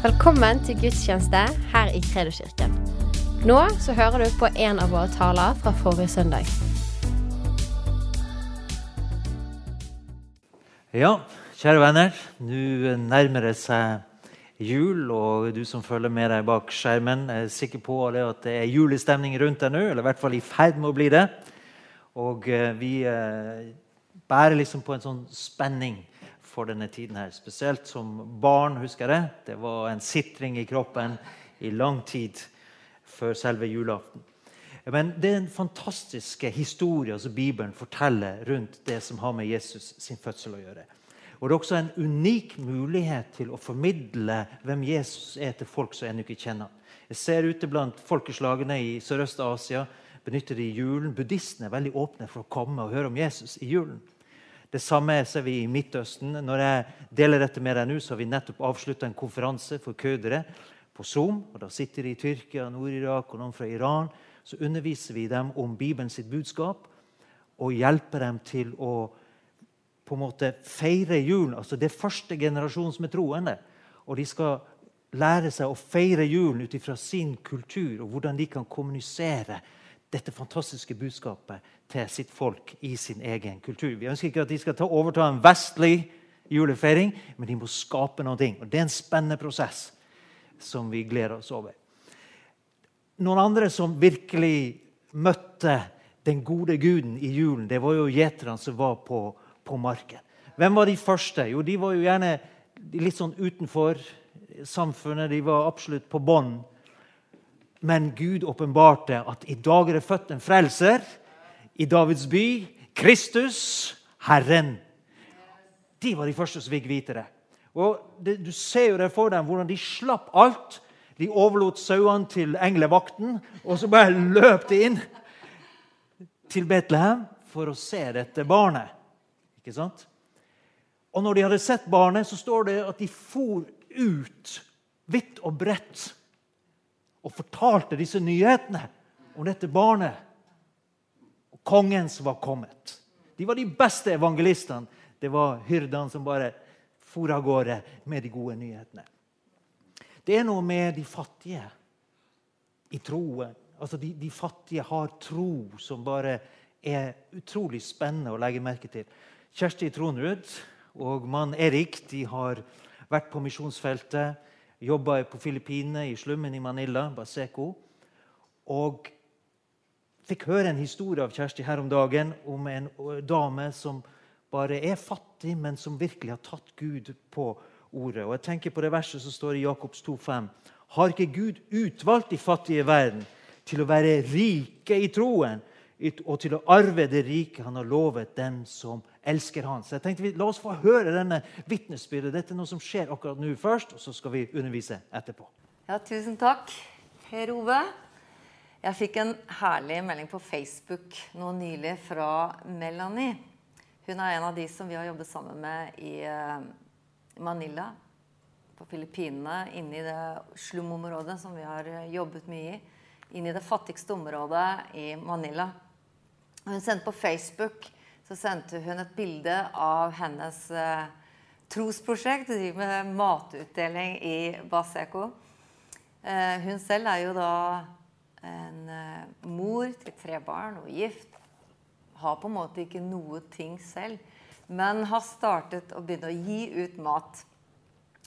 Velkommen til gudstjeneste her i Kredoskirken. Nå så hører du på en av våre taler fra forrige søndag. Ja, kjære venner. Nå nærmer det seg jul, og du som følger med deg bak skjermen, er sikker på at det er julestemning rundt deg nå, eller i hvert fall i ferd med å bli det. Og eh, vi eh, bærer liksom på en sånn spenning for denne tiden her. Spesielt som barn, husker jeg det. Var en sitring i kroppen i lang tid før selve julaften. Men det er en fantastisk historie som Bibelen forteller rundt det som har med Jesus sin fødsel å gjøre. Og Det er også en unik mulighet til å formidle hvem Jesus er til folk som ennå ikke kjenner. Jeg ser ute blant folkeslagene i Sørøst-Asia benytter de julen. Buddhistene er veldig åpne for å komme og høre om Jesus i julen. Det samme ser vi i Midtøsten. Når jeg deler dette med deg nå, så har vi nettopp avslutta en konferanse for kødere på Zoom. og Da sitter de i Tyrkia, Nord-Irak og noen fra Iran. Så underviser vi dem om Bibelen sitt budskap og hjelper dem til å på en måte feire julen. Altså Det er første generasjon som er troende. Og de skal lære seg å feire julen ut ifra sin kultur og hvordan de kan kommunisere dette fantastiske budskapet til sitt folk i sin egen kultur. Vi ønsker ikke at de skal ta, overta en vestlig julefeiring, men de må skape noe. Og Det er en spennende prosess som vi gleder oss over. Noen andre som virkelig møtte den gode guden i julen, det var jo gjeterne som var på, på marken. Hvem var de første? Jo, De var jo gjerne litt sånn utenfor samfunnet. De var absolutt på bånn men Gud åpenbarte at i dag er det født en frelser i Davids by. Kristus, Herren. De var de første som fikk vite det. Og det, Du ser jo det for dem hvordan de slapp alt. De overlot sauene til englevakten, og så bare løp de inn til Betlehem for å se dette barnet. Ikke sant? Og når de hadde sett barnet, så står det at de for ut vidt og bredt og fortalte disse nyhetene om dette barnet kongen som var kommet. De var de beste evangelistene. Det var hyrdene som bare for av gårde med de gode nyhetene. Det er noe med de fattige i troen. Altså de, de fattige har tro som bare er utrolig spennende å legge merke til. Kjersti Tronrud og mann Erik de har vært på misjonsfeltet Jobba på Filippinene, i slummen i Manila, Baseco. Og fikk høre en historie av Kjersti her om dagen om en dame som bare er fattig, men som virkelig har tatt Gud på ordet. Og jeg tenker på det verset som står i Jakobs 2,5. Har ikke Gud utvalgt de fattige i verden til å være rike i troen og til å arve det rike han har lovet dem som elsker han. Så jeg tenkte La oss få høre denne vitnesbyrdet. Dette er noe som skjer akkurat nå først, og så skal vi undervise etterpå. Ja, Tusen takk, Per Ove. Jeg fikk en herlig melding på Facebook nå nylig fra Melanie. Hun er en av de som vi har jobbet sammen med i eh, Manila, på Filippinene, inne i det slumområdet som vi har eh, jobbet mye i. Inne i det fattigste området i Manila. Hun sendte på Facebook så sendte hun et bilde av hennes eh, trosprosjekt. Med matutdeling i Baseco. Hun selv er jo da en eh, mor til tre barn og gift. Har på en måte ikke noe ting selv, men har startet å begynne å gi ut mat.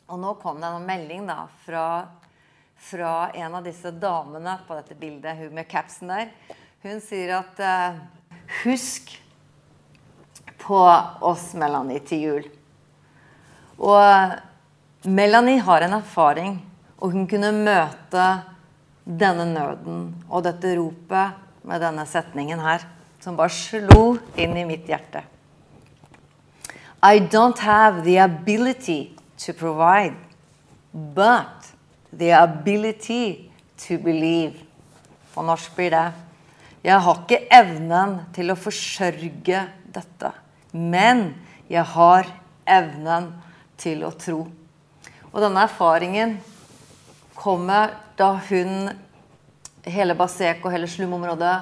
Og nå kom det en melding da fra, fra en av disse damene på dette bildet, hun med capsen der. Hun sier at uh, Husk på oss, Melanie, til jul. Og Melanie har en erfaring, og hun kunne møte denne nøden og dette ropet med denne setningen her, som bare slo inn i mitt hjerte. I don't have the ability to provide, but the ability to believe. På norsk blir det Jeg har ikke evnen til å forsørge dette. Men jeg har evnen til å tro. Og denne erfaringen kommer da hun, hele Basek og hele slumområdet,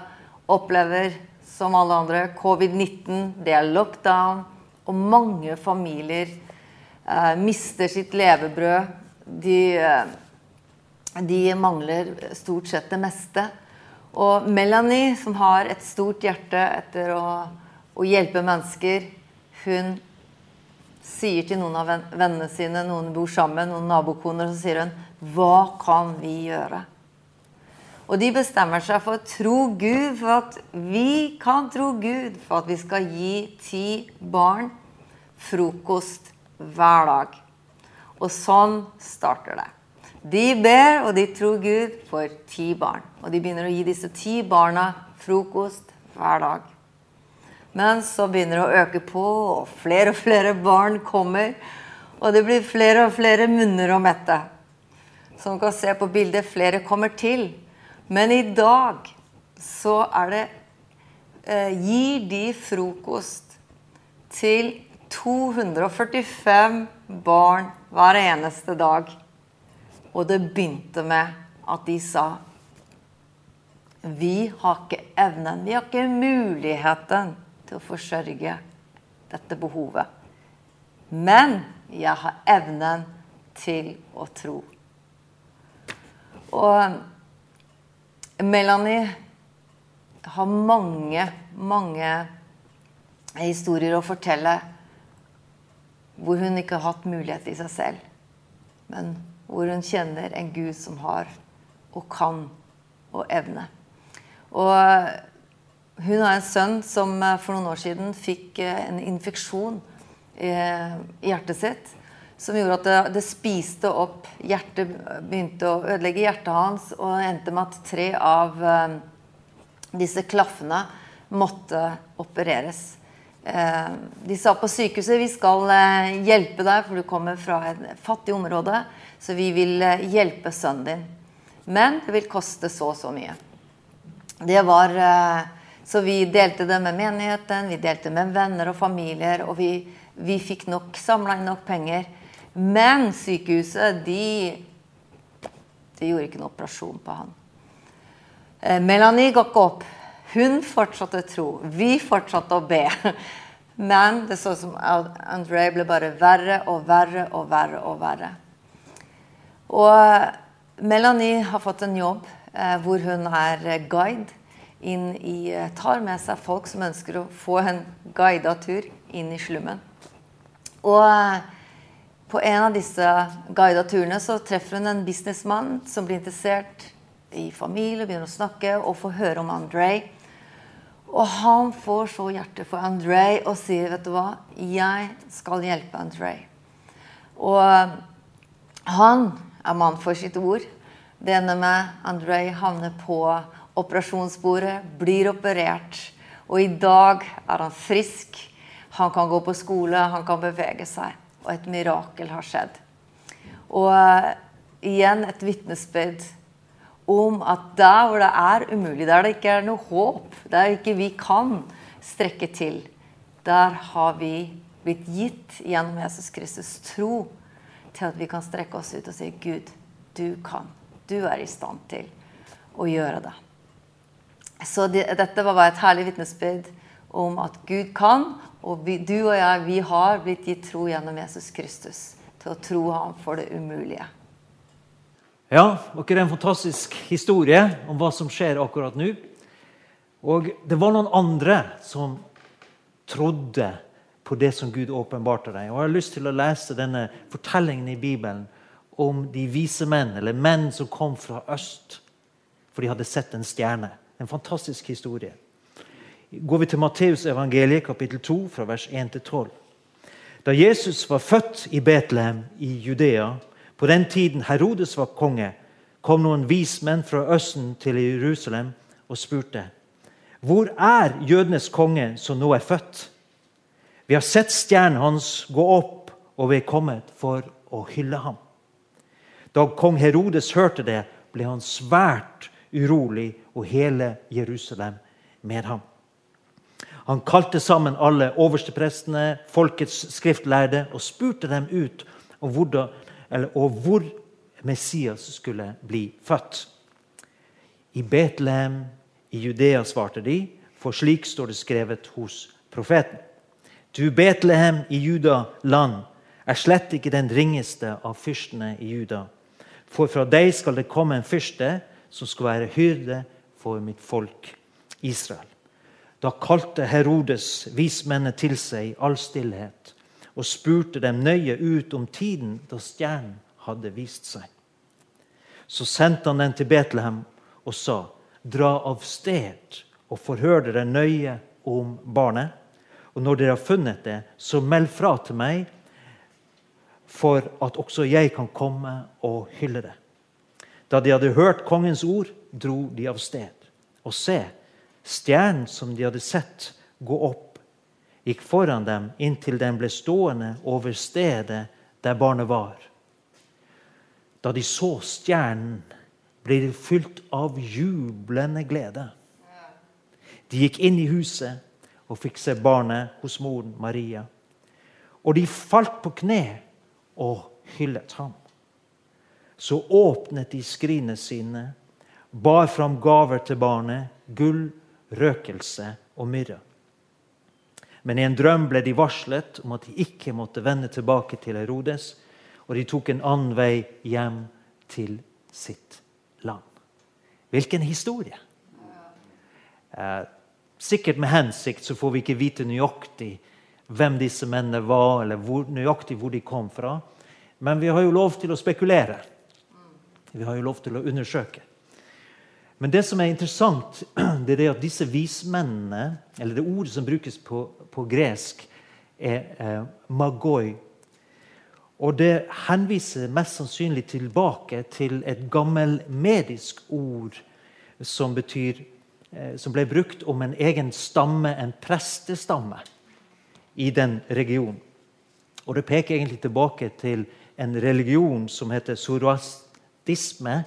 opplever som alle andre covid-19, det er lockdown, og mange familier eh, mister sitt levebrød de, eh, de mangler stort sett det meste. Og Melanie, som har et stort hjerte etter å, å hjelpe mennesker, hun sier til noen av vennene sine, noen bor sammen, noen nabokoner, så sier hun Hva kan vi gjøre? Og de bestemmer seg for å tro Gud, for at vi kan tro Gud, for at vi skal gi ti barn frokost hver dag. Og sånn starter det. De ber, og de tror Gud for ti barn. Og de begynner å gi disse ti barna frokost hver dag. Men så begynner det å øke på, og flere og flere barn kommer. Og det blir flere og flere munner å mette. Som kan se på bildet, flere kommer til. Men i dag så er det eh, Gir de frokost til 245 barn hver eneste dag. Og det begynte med at de sa Vi har ikke evnen, vi har ikke muligheten til å forsørge dette behovet. Men jeg har evnen til å tro. Og Melanie har mange, mange historier å fortelle hvor hun ikke har hatt mulighet i seg selv, men hvor hun kjenner en Gud som har og kan og evne. Og hun har en sønn som eh, for noen år siden fikk eh, en infeksjon i hjertet sitt. Som gjorde at det, det spiste opp Hjertet begynte å ødelegge hjertet hans, og endte med at tre av disse klaffene måtte opereres. Eh, de sa på sykehuset vi skal eh, hjelpe deg, for du kommer fra et fattig område. Så vi vil eh, hjelpe sønnen din. Men det vil koste så og så mye. Det var, så vi delte det med menigheten, vi delte med venner og familier. Og vi, vi fikk nok, samla inn nok penger. Men sykehuset, de, de gjorde ikke noen operasjon på han. Melanie ga ikke opp. Hun fortsatte tro. Vi fortsatte å be. Men det så som André ble bare verre og verre og verre og verre. Og Melanie har fått en jobb eh, hvor hun er guide. Inn i, eh, tar med seg folk som ønsker å få en guida tur inn i slummen. Og eh, på en av disse guida turene så treffer hun en businessmann som blir interessert i familie, begynner å snakke og får høre om André. Og han får så hjertet for André og sier, 'Vet du hva, jeg skal hjelpe André'. Og han er mann for sitt ord. Det ender med André havner på operasjonsbordet, blir operert. Og i dag er han frisk. Han kan gå på skole, han kan bevege seg. Og et mirakel har skjedd. Og igjen et vitnesbyrd om at der hvor det er umulig, der det ikke er noe håp, der ikke vi kan strekke til, der har vi blitt gitt gjennom Jesus Kristus tro til at vi kan strekke oss ut og si Gud, du kan. Du er i stand til å gjøre det. Så det, dette var bare et herlig vitnesbyrd om at Gud kan, og vi, du og jeg, vi har blitt gitt tro gjennom Jesus Kristus til å tro ham for det umulige. Ja, dere er en fantastisk historie om hva som skjer akkurat nå. Og det var noen andre som trodde på det som Gud åpenbarte deg. Og Jeg har lyst til å lese denne fortellingen i Bibelen om de vise menn, eller menn som kom fra øst, for de hadde sett en stjerne. En fantastisk historie. Går vi til Matteus evangeliet, kapittel 2, fra vers 1 til 12. Da Jesus var født i Betlehem i Judea, på den tiden Herodes var konge, kom noen vismenn fra Østen til Jerusalem og spurte hvor er jødenes konge som nå er født? Vi har sett stjernen hans gå opp, og vi er kommet for å hylle ham. Da kong Herodes hørte det, ble han svært urolig, og hele Jerusalem med ham. Han kalte sammen alle oversteprestene, folkets skriftlærde, og spurte dem ut om hvordan eller, og hvor Messias skulle bli født. I Betlehem i Judea, svarte de, for slik står det skrevet hos profeten. Du Betlehem i Juda land, er slett ikke den ringeste av fyrstene i Juda. For fra deg skal det komme en fyrste som skulle være hyrde for mitt folk Israel. Da kalte Herodes vismennene til seg i all stillhet og spurte dem nøye ut om tiden da stjernen hadde vist seg. Så sendte han den til Betlehem og sa, dra av sted og forhør dere nøye om barnet. Og når dere har funnet det, så meld fra til meg, for at også jeg kan komme og hylle det. Da de hadde hørt kongens ord, dro de av sted. Og se, stjernen som de hadde sett gå opp, gikk foran dem inntil den ble stående over stedet der barnet var. Da de så stjernen, ble de fylt av jublende glede. De gikk inn i huset og fikk se barnet hos moren Maria. Og de falt på kne og hyllet ham. Så åpnet de skrinene sine, bar fram gaver til barnet, gull, røkelse og myrra. Men i en drøm ble de varslet om at de ikke måtte vende tilbake til Herodes, og de tok en annen vei hjem til sitt land. Hvilken historie! Eh, sikkert med hensikt så får vi ikke vite nøyaktig hvem disse mennene var, eller hvor, nøyaktig hvor de kom fra. Men vi har jo lov til å spekulere. Vi har jo lov til å undersøke. Men det som er interessant, det er at disse vismennene, eller det ordet som brukes på, på gresk, er eh, magoi. Og det henviser mest sannsynlig tilbake til et gammel medisk ord som, betyr, eh, som ble brukt om en egen stamme, en prestestamme, i den regionen. Og det peker egentlig tilbake til en religion som heter zoroastisme,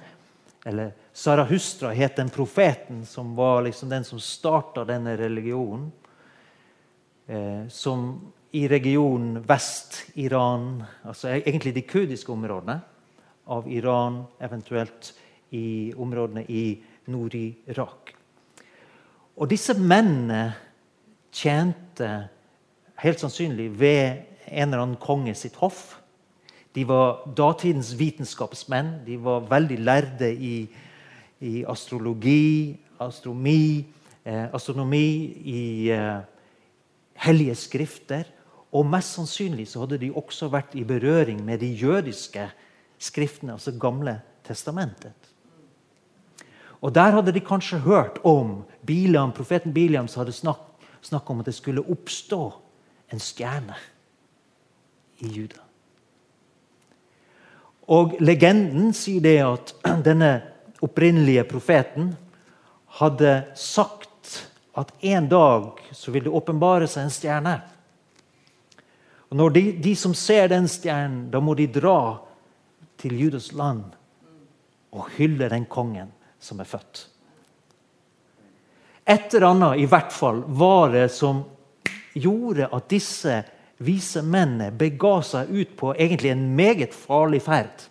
eller Sarahustra het den profeten som var liksom den som starta denne religionen. Eh, som i regionen Vest-Iran, altså e-, egentlig de kurdiske områdene av Iran, eventuelt i områdene i Nord-Irak. Og disse mennene tjente helt sannsynlig ved en eller annen konge sitt hoff. De var datidens vitenskapsmenn. De var veldig lærde i i astrologi, astronomi, eh, astronomi i eh, hellige skrifter. Og mest sannsynlig så hadde de også vært i berøring med de jødiske skriftene, altså Gamle testamentet. Og Der hadde de kanskje hørt om Biliam, profeten Biliam som hadde snakket snakk om at det skulle oppstå en stjerne i Juda. Og legenden sier det at denne opprinnelige profeten hadde sagt at en dag så vil det åpenbare seg en stjerne. Og når de, de, som ser den stjernen, da må de dra til Judas land og hylle den kongen som er født. Et eller annet i hvert fall var det som gjorde at disse vise mennene bega seg ut på egentlig en meget farlig ferd.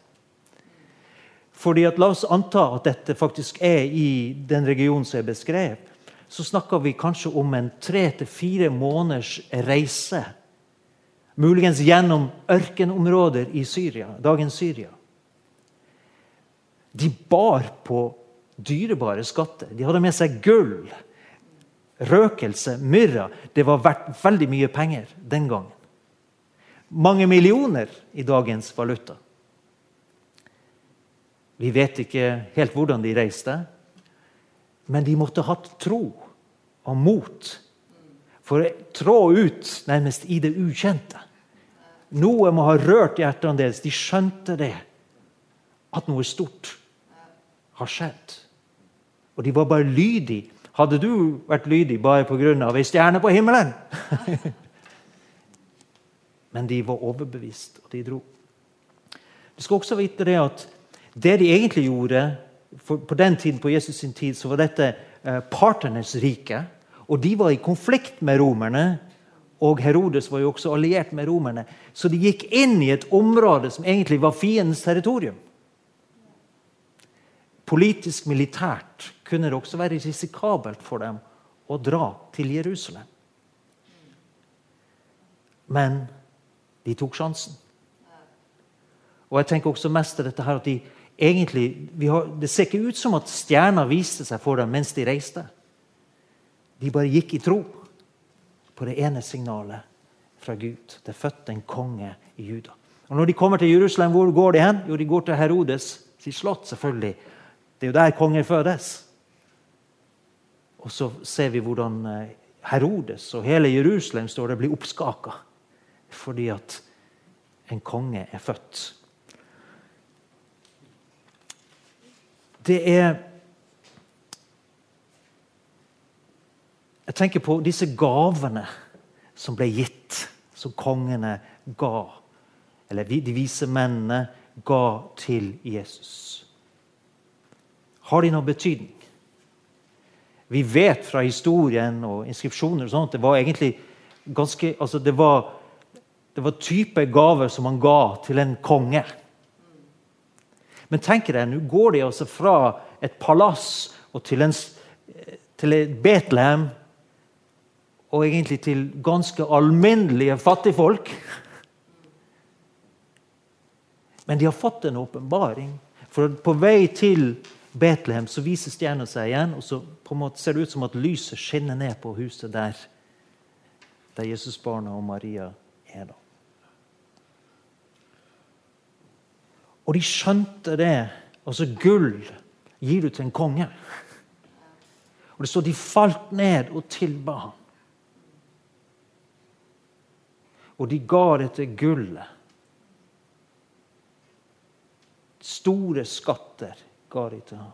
Fordi at La oss anta at dette faktisk er i den regionen som er beskrevet. Så snakker vi kanskje om en tre til fire måneders reise. Muligens gjennom ørkenområder i Syria, dagens Syria. De bar på dyrebare skatter. De hadde med seg gull, røkelse, myrra. Det var verdt veldig mye penger den gangen. Mange millioner i dagens valuta. Vi vet ikke helt hvordan de reiste, men de måtte hatt tro og mot for å trå ut nærmest i det ukjente. Noe må ha rørt hjertene deres. De skjønte det, at noe stort har skjedd. Og de var bare lydige. Hadde du vært lydig bare pga. ei stjerne på himmelen? Men de var overbevist, og de dro. Du skal også vite det at det de egentlig gjorde På den tiden på Jesus sin tid så var dette eh, parternes rike. Og de var i konflikt med romerne. Og Herodes var jo også alliert med romerne. Så de gikk inn i et område som egentlig var fiendens territorium. Politisk, militært kunne det også være risikabelt for dem å dra til Jerusalem. Men de tok sjansen. Og jeg tenker også mest til dette her at de egentlig, har, Det ser ikke ut som at stjerna viste seg for dem mens de reiste. De bare gikk i tro på det ene signalet fra Gud. Det er født en konge i Juda. Og Når de kommer til Jerusalem, hvor går de hen? Jo, de går til Herodes sitt slott. selvfølgelig. Det er jo der kongen fødes. Og så ser vi hvordan eh, Herodes og hele Jerusalem står det blir oppskaka fordi at en konge er født. Det er Jeg tenker på disse gavene som ble gitt, som kongene ga. Eller de vise mennene ga til Jesus. Har de noen betydning? Vi vet fra historien og inskripsjoner og sånt, det var egentlig ganske altså det, var, det var type gaver som han ga til en konge. Men tenk deg, nå går de altså fra et palass og til, en, til Betlehem og egentlig til ganske alminnelige fattigfolk. Men de har fått en åpenbaring. For på vei til Betlehem så viser stjerna seg igjen, og så ser det ut som at lyset skinner ned på huset der, der Jesusbarna og Maria er. da. Og de skjønte det. Altså, gull gir du til en konge. Og det står de falt ned og tilba ham. Og de ga det til gullet. Store skatter ga de til ham.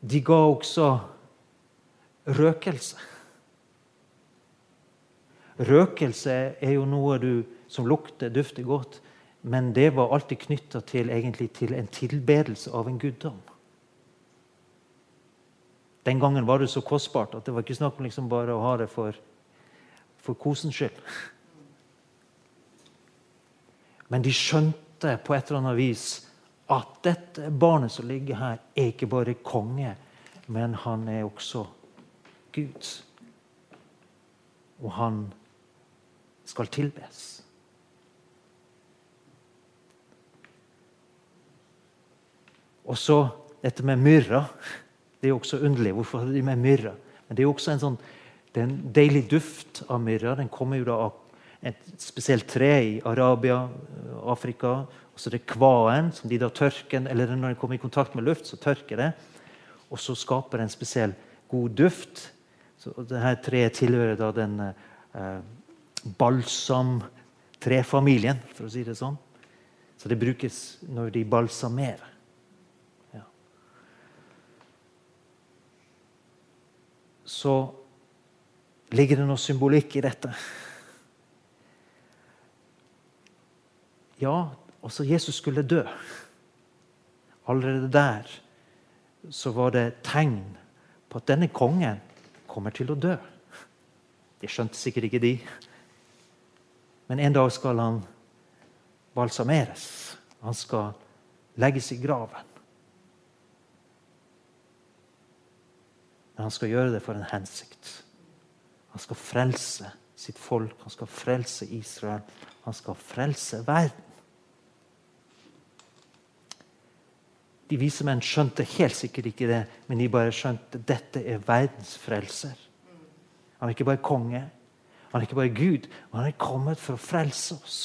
De ga også røkelse. Røkelse er jo noe du, som lukter, dufter godt, men det var alltid knytta til, til en tilbedelse av en guddom. Den gangen var det så kostbart at det var ikke snakk om liksom bare å ha det for, for kosens skyld. Men de skjønte på et eller annet vis at dette barnet som ligger her, er ikke bare konge, men han er også Gud. Og han skal tilbes. Og så dette med myrra. Det er også underlig. Hvorfor har de med myrra? Men det er også en, sånn, det er en deilig duft av myrra. Den kommer jo da av et spesielt tre i Arabia, Afrika. Og så er det kvaen, som de da tørker, eller når den kommer i kontakt med luft, så tørker det. Og så skaper det en spesiell god duft. Så dette treet tilhører da den eh, balsamtrefamilien, for å si det sånn. Så det brukes når de balsamerer. så ligger det noe symbolikk i dette. Ja, også Jesus skulle dø. Allerede der så var det tegn på at denne kongen kommer til å dø. Det skjønte sikkert ikke de. Men en dag skal han balsameres. Han skal legges i graven. Men han skal gjøre det for en hensikt. Han skal frelse sitt folk, han skal frelse Israel. Han skal frelse verden. De vise menn skjønte helt sikkert ikke det, men de bare skjønte dette er verdens frelser. Han er ikke bare konge, han er ikke bare Gud, men han er kommet for å frelse oss.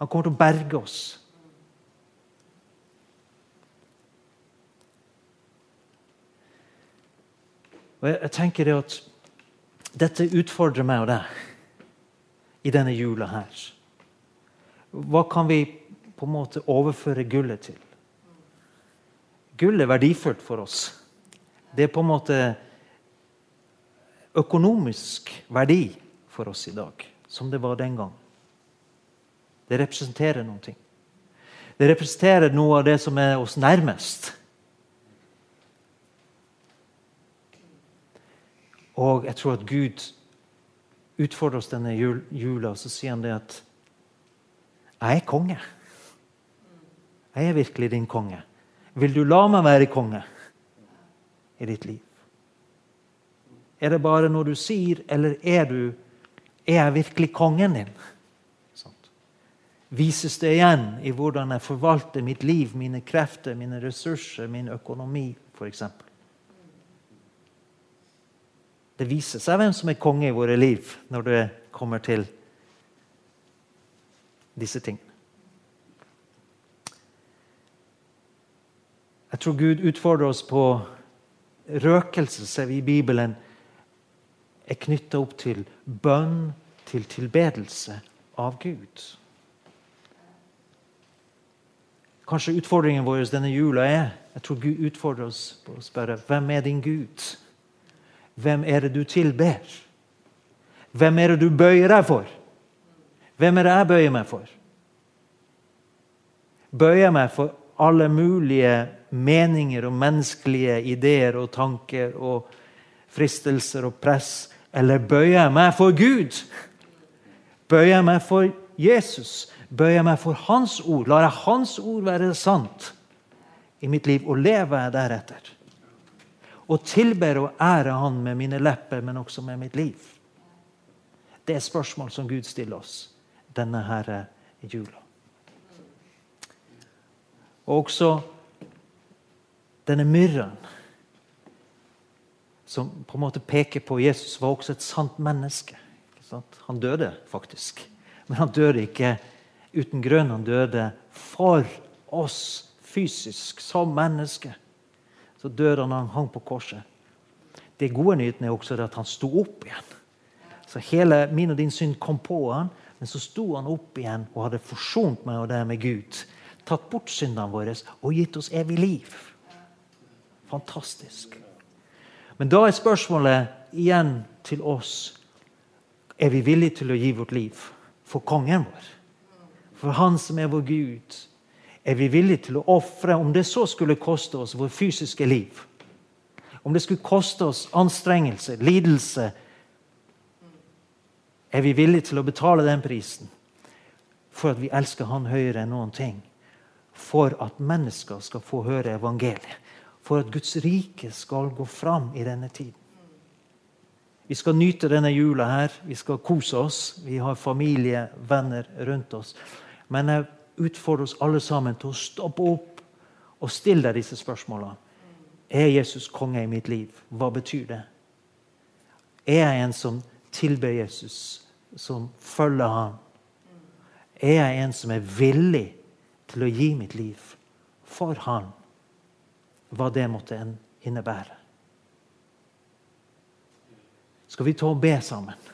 Han kommer til å berge oss. Og jeg, jeg tenker det at dette utfordrer meg og deg i denne jula her. Hva kan vi på en måte overføre gullet til? Gull er verdifullt for oss. Det er på en måte økonomisk verdi for oss i dag, som det var den gang. Det representerer noe. Det representerer noe av det som er oss nærmest. Og jeg tror at Gud utfordrer oss denne jula, og så sier han det at jeg er konge. Jeg er virkelig din konge. Vil du la meg være konge i ditt liv? Er det bare noe du sier, eller er du Er jeg virkelig kongen din? Sånt. Vises det igjen i hvordan jeg forvalter mitt liv, mine krefter, mine ressurser, min økonomi f.eks.? Det viser seg hvem som er konge i våre liv når det kommer til disse tingene. Jeg tror Gud utfordrer oss på røkelse, ser vi i Bibelen, er knytta opp til bønn, til tilbedelse av Gud. Kanskje utfordringen vår denne jula er jeg tror Gud utfordrer oss på å spørre hvem er din Gud? Hvem er det du tilber? Hvem er det du bøyer deg for? Hvem er det jeg bøyer meg for? Bøyer jeg meg for alle mulige meninger og menneskelige ideer og tanker og fristelser og press? Eller bøyer jeg meg for Gud? Bøyer jeg meg for Jesus? Bøyer jeg meg for Hans ord? Lar jeg Hans ord være sant i mitt liv, og lever jeg deretter? Og tilber og ærer Han med mine lepper, men også med mitt liv? Det er spørsmål som Gud stiller oss denne her jula. Og også denne myrren som på en måte peker på Jesus, var også et sant menneske. Han døde faktisk. Men han døde ikke uten grunn. Han døde for oss fysisk, som menneske. Så døde han han hang på korset. Det gode nyheten er også at han sto opp igjen. Så hele min og din synd kom på han, men så sto han opp igjen og hadde forsont meg og det med Gud. Tatt bort syndene våre og gitt oss evig liv. Fantastisk. Men da er spørsmålet igjen til oss Er vi villige til å gi vårt liv for kongen vår? For Han som er vår Gud? Er vi villige til å ofre, om det så skulle koste oss vår fysiske liv? Om det skulle koste oss anstrengelse, lidelse? Er vi villige til å betale den prisen for at vi elsker Han høyere enn noen ting? For at mennesker skal få høre evangeliet? For at Guds rike skal gå fram i denne tiden. Vi skal nyte denne jula her. Vi skal kose oss. Vi har familie, venner rundt oss. Men jeg utfordrer oss alle sammen til å stoppe opp og stille deg disse spørsmålene. Er Jesus konge i mitt liv? Hva betyr det? Er jeg en som tilber Jesus, som følger ham? Er jeg en som er villig til å gi mitt liv for ham? Hva det måtte innebære. Skal vi ta og be sammen?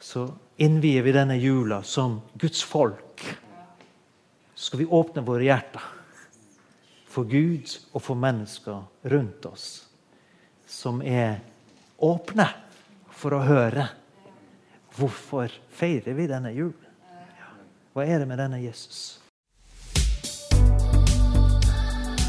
Så innvier vi denne jula som Guds folk. Skal vi åpne våre hjerter for Gud og for mennesker rundt oss som er åpne for å høre. Hvorfor feirer vi denne julen? Hva er det med denne Jesus?